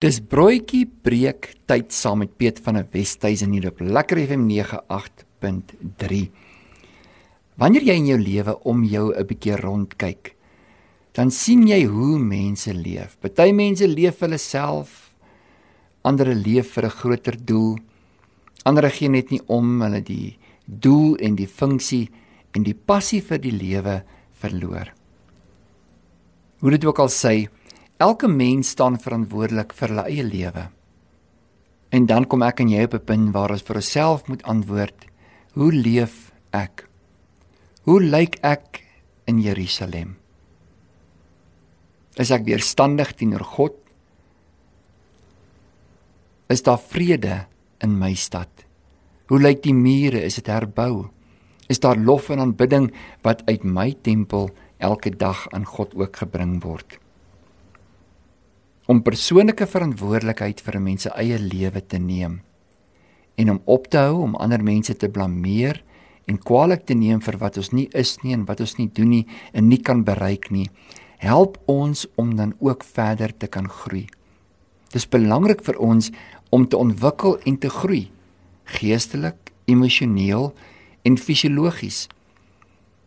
Dis broodjie breek tyd saam met Piet van der Westhuizen hier op Lekker FM 98.3. Wanneer jy in jou lewe om jou 'n bietjie rondkyk, dan sien jy hoe mense leef. Party mense leef vir hulle self, ander leef vir 'n groter doel. Ander gee net nie om hulle die doel en die funksie en die passie vir die lewe verloor. Hoe dit ook al sê, Elke mens staan verantwoordelik vir hulle eie lewe. En dan kom ek en jy op 'n punt waar ons vir onsself moet antwoord: Hoe leef ek? Hoe lyk ek in Jerusalem? Is ek weerstandig teenoor God? Is daar vrede in my stad? Hoe lyk die mure? Is dit herbou? Is daar lof en aanbidding wat uit my tempel elke dag aan God ook gebring word? Om persoonlike verantwoordelikheid vir 'n mens se eie lewe te neem en om op te hou om ander mense te blameer en kwaliek te neem vir wat ons nie is nie en wat ons nie doen nie en nie kan bereik nie help ons om dan ook verder te kan groei. Dis belangrik vir ons om te ontwikkel en te groei geestelik, emosioneel en fisiologies.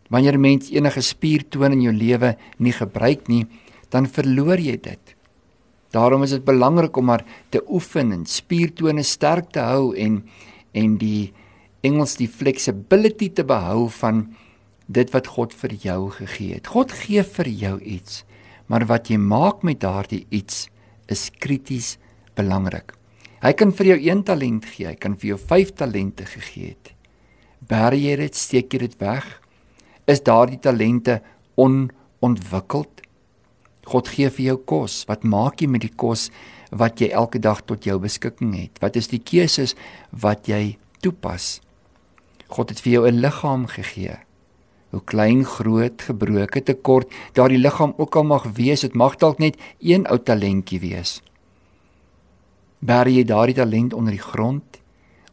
Wanneer mens enige spiertoon in jou lewe nie gebruik nie, dan verloor jy dit. Daarom is dit belangrik om maar te oefen en spiertone sterk te hou en en die Engels die flexibility te behou van dit wat God vir jou gegee het. God gee vir jou iets, maar wat jy maak met daardie iets is krities belangrik. Hy kan vir jou een talent gee, hy kan vir jou 5 talente gegee het. Bær jy dit, steek jy dit weg? Is daardie talente onontwikkeld? God gee vir jou kos. Wat maak jy met die kos wat jy elke dag tot jou beskikking het? Wat is die keuses wat jy toepas? God het vir jou 'n liggaam gegee. Hoe klein, groot, gebroke, te kort daardie liggaam ook al mag wees, dit mag dalk net een ou talentjie wees. Bær jy daardie talent onder die grond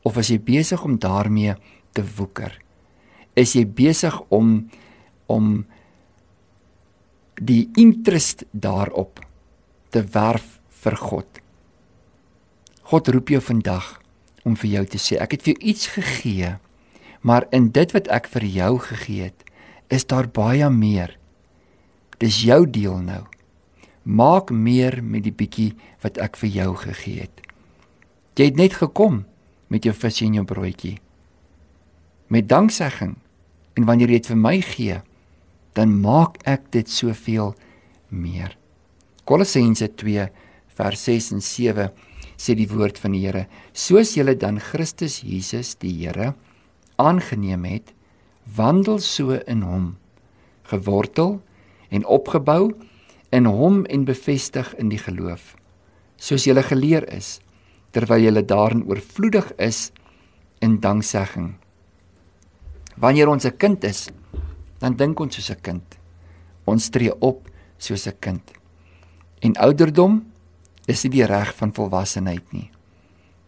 of is jy besig om daarmee te woeker? Is jy besig om om die interest daarop te werf vir God. God roep jou vandag om vir jou te sê, ek het vir jou iets gegee, maar in dit wat ek vir jou gegee het, is daar baie meer. Dis jou deel nou. Maak meer met die bietjie wat ek vir jou gegee het. Jy het net gekom met jou vis en jou broodjie. Met danksegging en wanneer jy dit vir my gee, dan maak ek dit soveel meer. Kolossense 2 vers 6 en 7 sê die woord van die Here: Soos julle dan Christus Jesus die Here aangeneem het, wandel so in hom, gewortel en opgebou in hom en bevestig in die geloof, soos julle geleer is, terwyl julle daarin oorvloedig is in danksegging. Wanneer ons 'n kind is, dan dink ons soos 'n kind. Ons tree op soos 'n kind. En ouderdom is nie die reg van volwassenheid nie.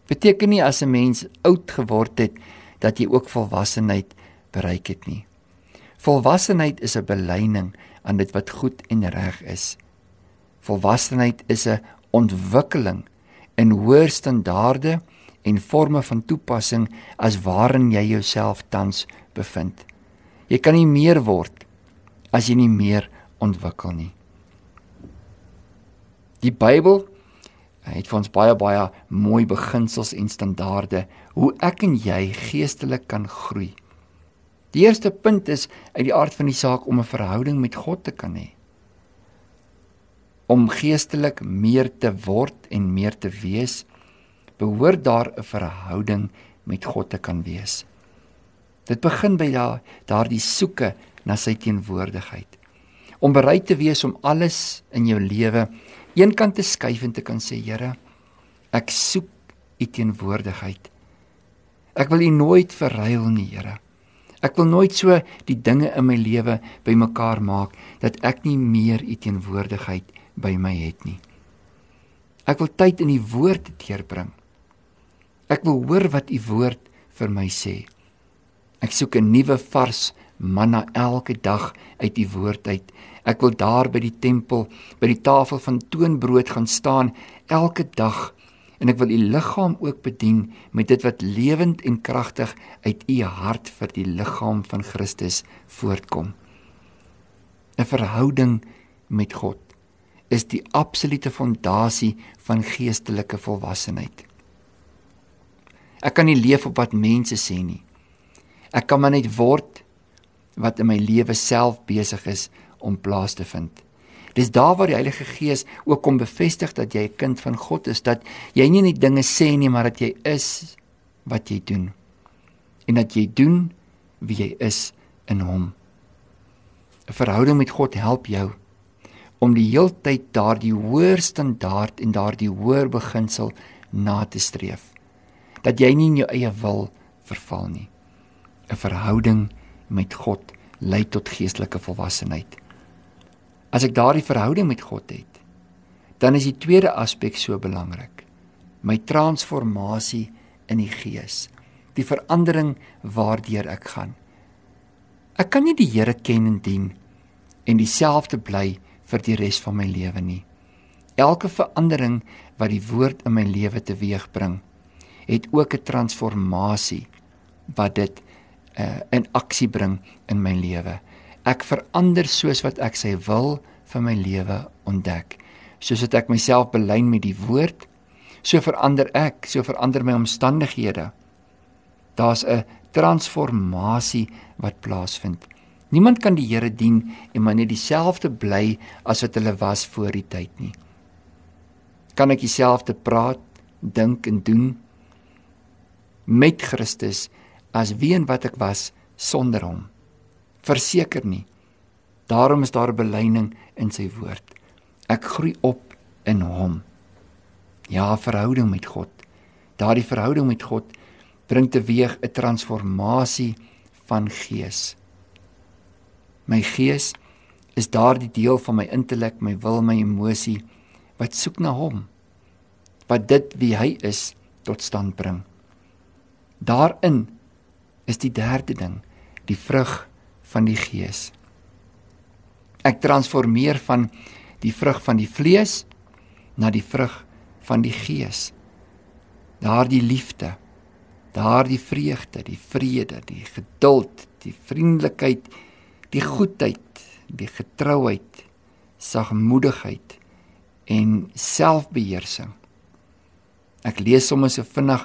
Beteken nie as 'n mens oud geword het dat jy ook volwassenheid bereik het nie. Volwassenheid is 'n belyning aan dit wat goed en reg is. Volwassenheid is 'n ontwikkeling in hoër standaarde en forme van toepassing as waarin jy jouself tans bevind. Jy kan nie meer word as jy nie meer ontwikkel nie. Die Bybel het vir ons baie baie mooi beginsels en standaarde hoe ek en jy geestelik kan groei. Die eerste punt is uit die aard van die saak om 'n verhouding met God te kan hê. Om geestelik meer te word en meer te wees, behoort daar 'n verhouding met God te kan wees. Dit begin by daar daardie soeke na sy teenwoordigheid. Om bereid te wees om alles in jou lewe eenkant te skuif en te kan sê Here, ek soek u teenwoordigheid. Ek wil u nooit verruil nie, Here. Ek wil nooit so die dinge in my lewe bymekaar maak dat ek nie meer u teenwoordigheid by my het nie. Ek wil tyd in die woord deurbring. Ek wil hoor wat u woord vir my sê. Ek soek 'n nuwe vars manna elke dag uit die woord uit. Ek wil daar by die tempel, by die tafel van toonbrood gaan staan elke dag en ek wil u liggaam ook bedien met dit wat lewend en kragtig uit u hart vir die liggaam van Christus voortkom. 'n Verhouding met God is die absolute fondasie van geestelike volwassenheid. Ek kan nie leef op wat mense sê nie. Ek kan maar net word wat in my lewe self besig is om plaas te vind. Dis daar waar die Heilige Gees ook kom bevestig dat jy 'n kind van God is, dat jy nie net dinge sê nie, maar dat jy is wat jy doen. En dat jy doen wie jy is in hom. 'n Verhouding met God help jou om die heeltyd daardie hoër standaard en daardie hoër beginsel na te streef. Dat jy nie in jou eie wil verval nie. 'n Verhouding met God lei tot geestelike volwassenheid. As ek daardie verhouding met God het, dan is die tweede aspek so belangrik. My transformasie in die gees, die verandering waardeur ek gaan. Ek kan nie die Here ken en dien en dieselfde bly vir die res van my lewe nie. Elke verandering wat die woord in my lewe teweegbring, het ook 'n transformasie wat dit uh, in aksie bring in my lewe. Ek verander soos wat ek sy wil vir my lewe ontdek. Soos wat ek myself belyn met die woord, so verander ek, so verander my omstandighede. Daar's 'n transformasie wat plaasvind. Niemand kan die Here dien en maar net dieselfde bly as wat hulle was voor die tyd nie. Kan ek dieselfde praat, dink en doen met Christus as wie en wat ek was sonder hom? verseker nie. Daarom is daar belyning in sy woord. Ek groei op in hom. Ja, verhouding met God. Daardie verhouding met God bring teweeg 'n transformasie van gees. My gees is daardie deel van my intellek, my wil, my emosie wat soek na hom. Wat dit wie hy is tot stand bring. Daarin is die derde ding, die vrug van die gees. Ek transformeer van die vrug van die vlees na die vrug van die gees. Daardie liefde, daardie vreugde, die vrede, die geduld, die vriendelikheid, die goedheid, die getrouheid, sagmoedigheid en selfbeheersing. Ek lees sommer so vinnig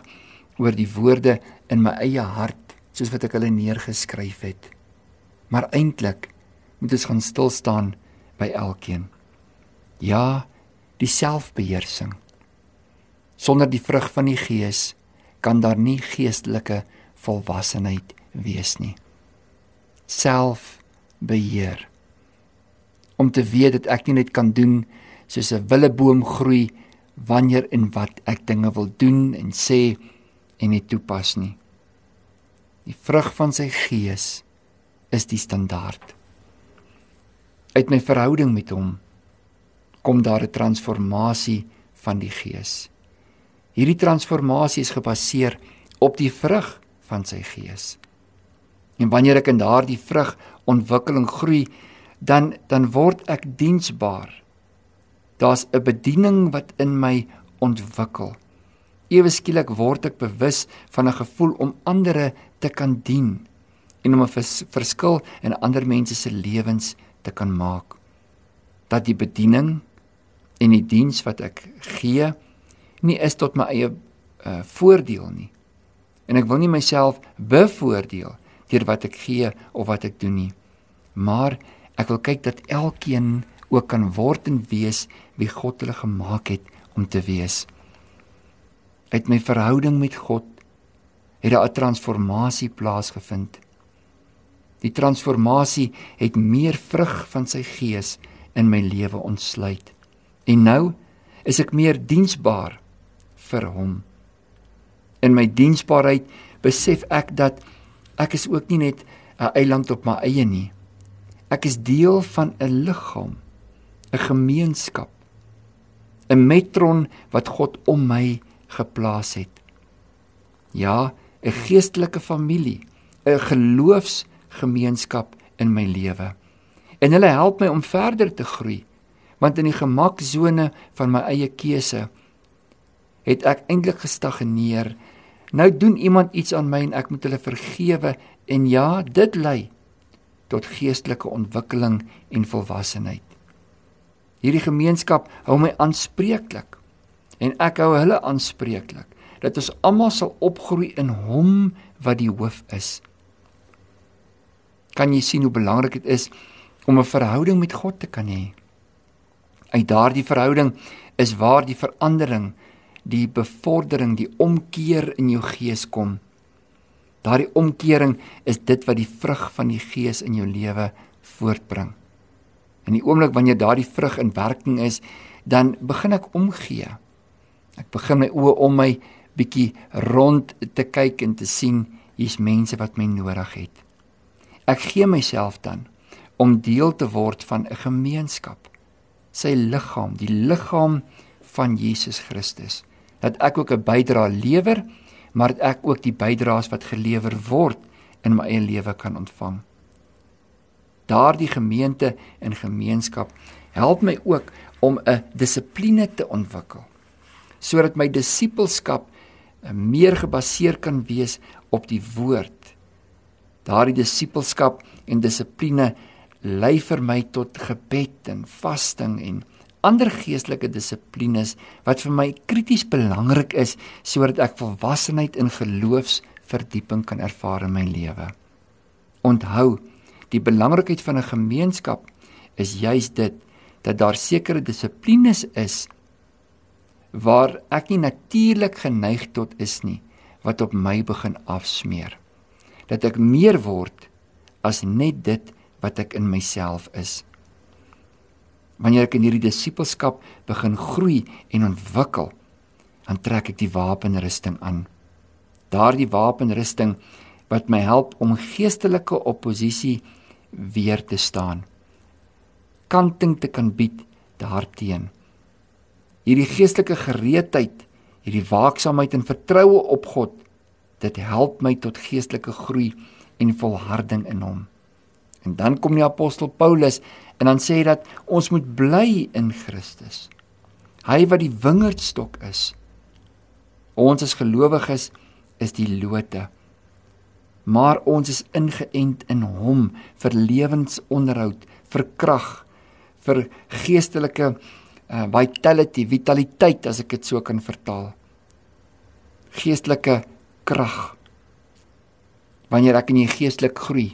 oor die woorde in my eie hart soos wat ek hulle neergeskryf het. Maar eintlik moet ons gaan stil staan by elkeen. Ja, die selfbeheersing. Sonder die vrug van die Gees kan daar nie geestelike volwassenheid wees nie. Selfbeheer. Om te weet dat ek nie net kan doen soos 'n willeboom groei wanneer en wat ek dinge wil doen en sê en dit toepas nie. Die vrug van sy Gees is die standaard. Uit my verhouding met hom kom daar 'n transformasie van die gees. Hierdie transformasie is gebaseer op die vrug van sy gees. En wanneer ek in daardie vrug ontwikkeling groei, dan dan word ek diensbaar. Daar's 'n bediening wat in my ontwikkel. Ewe skielik word ek bewus van 'n gevoel om ander te kan dien en om 'n vers, verskil in ander mense se lewens te kan maak. Dat die bediening en die diens wat ek gee nie is tot my eie uh, voordeel nie. En ek wil nie myself bevoordeel deur wat ek gee of wat ek doen nie. Maar ek wil kyk dat elkeen ook kan word en wees wie God hulle gemaak het om te wees. Uit my verhouding met God het daar 'n transformasie plaasgevind. Die transformasie het meer vrug van sy gees in my lewe ontsluit. En nou is ek meer diensbaar vir hom. In my diensbaarheid besef ek dat ek is ook nie net 'n eiland op my eie nie. Ek is deel van 'n liggaam, 'n gemeenskap, 'n metron wat God om my geplaas het. Ja, 'n geestelike familie, 'n geloofs gemeenskap in my lewe. En hulle help my om verder te groei. Want in die gemaksone van my eie keuse het ek eintlik gestagneer. Nou doen iemand iets aan my en ek moet hulle vergewe en ja, dit lei tot geestelike ontwikkeling en volwassenheid. Hierdie gemeenskap hou my aanspreeklik en ek hou hulle aanspreeklik dat ons almal sal opgroei in hom wat die hoof is. Kan jy sien hoe belangrik dit is om 'n verhouding met God te kan hê? Uit daardie verhouding is waar die verandering, die bevordering, die omkeer in jou gees kom. Daardie omkering is dit wat die vrug van die gees in jou lewe voortbring. In die oomblik wanneer daardie vrug in werking is, dan begin ek omgee. Ek begin my oë om my bietjie rond te kyk en te sien hier's mense wat my nodig het. Ek gee myself dan om deel te word van 'n gemeenskap, sy liggaam, die liggaam van Jesus Christus. Dat ek ook 'n bydrae lewer, maar dat ek ook die bydraes wat gelewer word in my eie lewe kan ontvang. Daardie gemeente en gemeenskap help my ook om 'n dissipline te ontwikkel sodat my disippelskap eh, meer gebaseer kan wees op die woord. Daardie disippelskap en dissipline lei vir my tot gebed en vasting en ander geestelike dissiplines wat vir my krities belangrik is sodat ek volwassenheid in geloofsverdieping kan ervaar in my lewe. Onthou, die belangrikheid van 'n gemeenskap is juis dit dat daar sekere dissiplines is waar ek nie natuurlik geneig tot is nie wat op my begin afsmeer. Dat ek meer word as net dit wat ek in myself is. Wanneer ek in hierdie disippelskap begin groei en ontwikkel dan trek ek die wapenrusting aan. Daardie wapenrusting wat my help om geestelike oppositie weer te staan kanting te kan bied daarteenoor hierdie geestelike gereedheid, hierdie waaksaamheid en vertroue op God, dit help my tot geestelike groei en volharding in hom. En dan kom die apostel Paulus en dan sê hy dat ons moet bly in Christus. Hy wat die wingerdstok is. Ons as gelowiges is die lote. Maar ons is ingeënt in hom vir lewensonderhoud, vir krag, vir geestelike uh, vitality, vitaliteit as ek dit so kan vertaal. Geestelike krag. Wanneer ek in die geestelik groei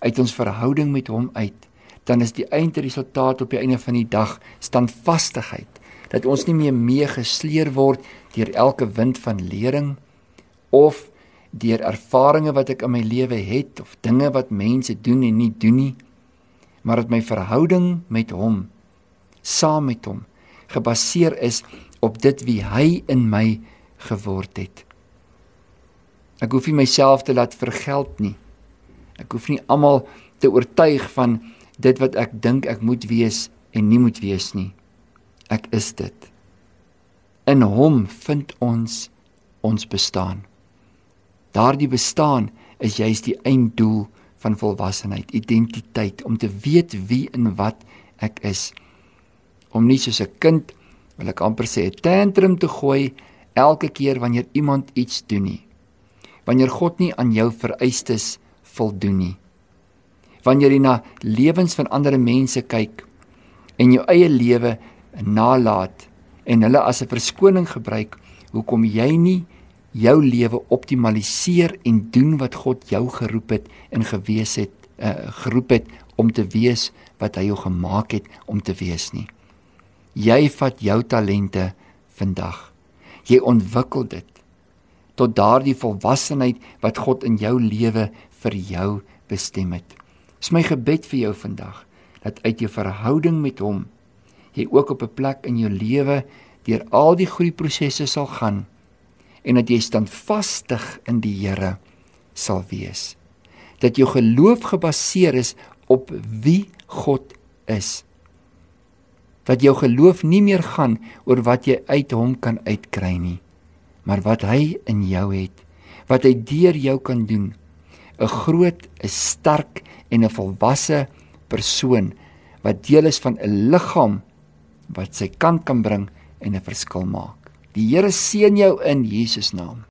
uit ons verhouding met hom uit, dan is die eindresultaat op die einde van die dag standvastigheid dat ons nie meer meegesleer word deur elke wind van lering of deur ervarings wat ek in my lewe het of dinge wat mense doen en nie doen nie maar dat my verhouding met hom saam met hom gebaseer is op dit wie hy in my geword het. Ek hoef nie myself te laat vergeld nie. Ek hoef nie almal te oortuig van dit wat ek dink ek moet wees en nie moet wees nie. Ek is dit. In hom vind ons ons bestaan. Daardie bestaan is juis die einddoel van volwassenheid, identiteit om te weet wie en wat ek is om nie soos 'n kind wil ek amper sê 'n tantrum te gooi elke keer wanneer iemand iets doen nie. Wanneer God nie aan jou vereistes voldoen nie. Wanneer jy na lewens van ander mense kyk en jou eie lewe nalat en hulle as 'n verskoning gebruik, hoekom jy nie jou lewe optimaliseer en doen wat God jou geroep het en gewees het uh, geroep het om te wees wat hy jou gemaak het om te wees nie. Jy vat jou talente vandag. Jy ontwikkel dit tot daardie volwassenheid wat God in jou lewe vir jou bestem het. Dis my gebed vir jou vandag dat uit jou verhouding met hom jy ook op 'n plek in jou lewe deur al die groeiprosesse sal gaan en dat jy standvastig in die Here sal wees. Dat jou geloof gebaseer is op wie God is dat jou geloof nie meer gaan oor wat jy uit hom kan uitkry nie, maar wat hy in jou het, wat hy deur jou kan doen. 'n Groot, 'n sterk en 'n volwasse persoon wat deel is van 'n liggaam wat sy kant kan bring en 'n verskil maak. Die Here seën jou in Jesus naam.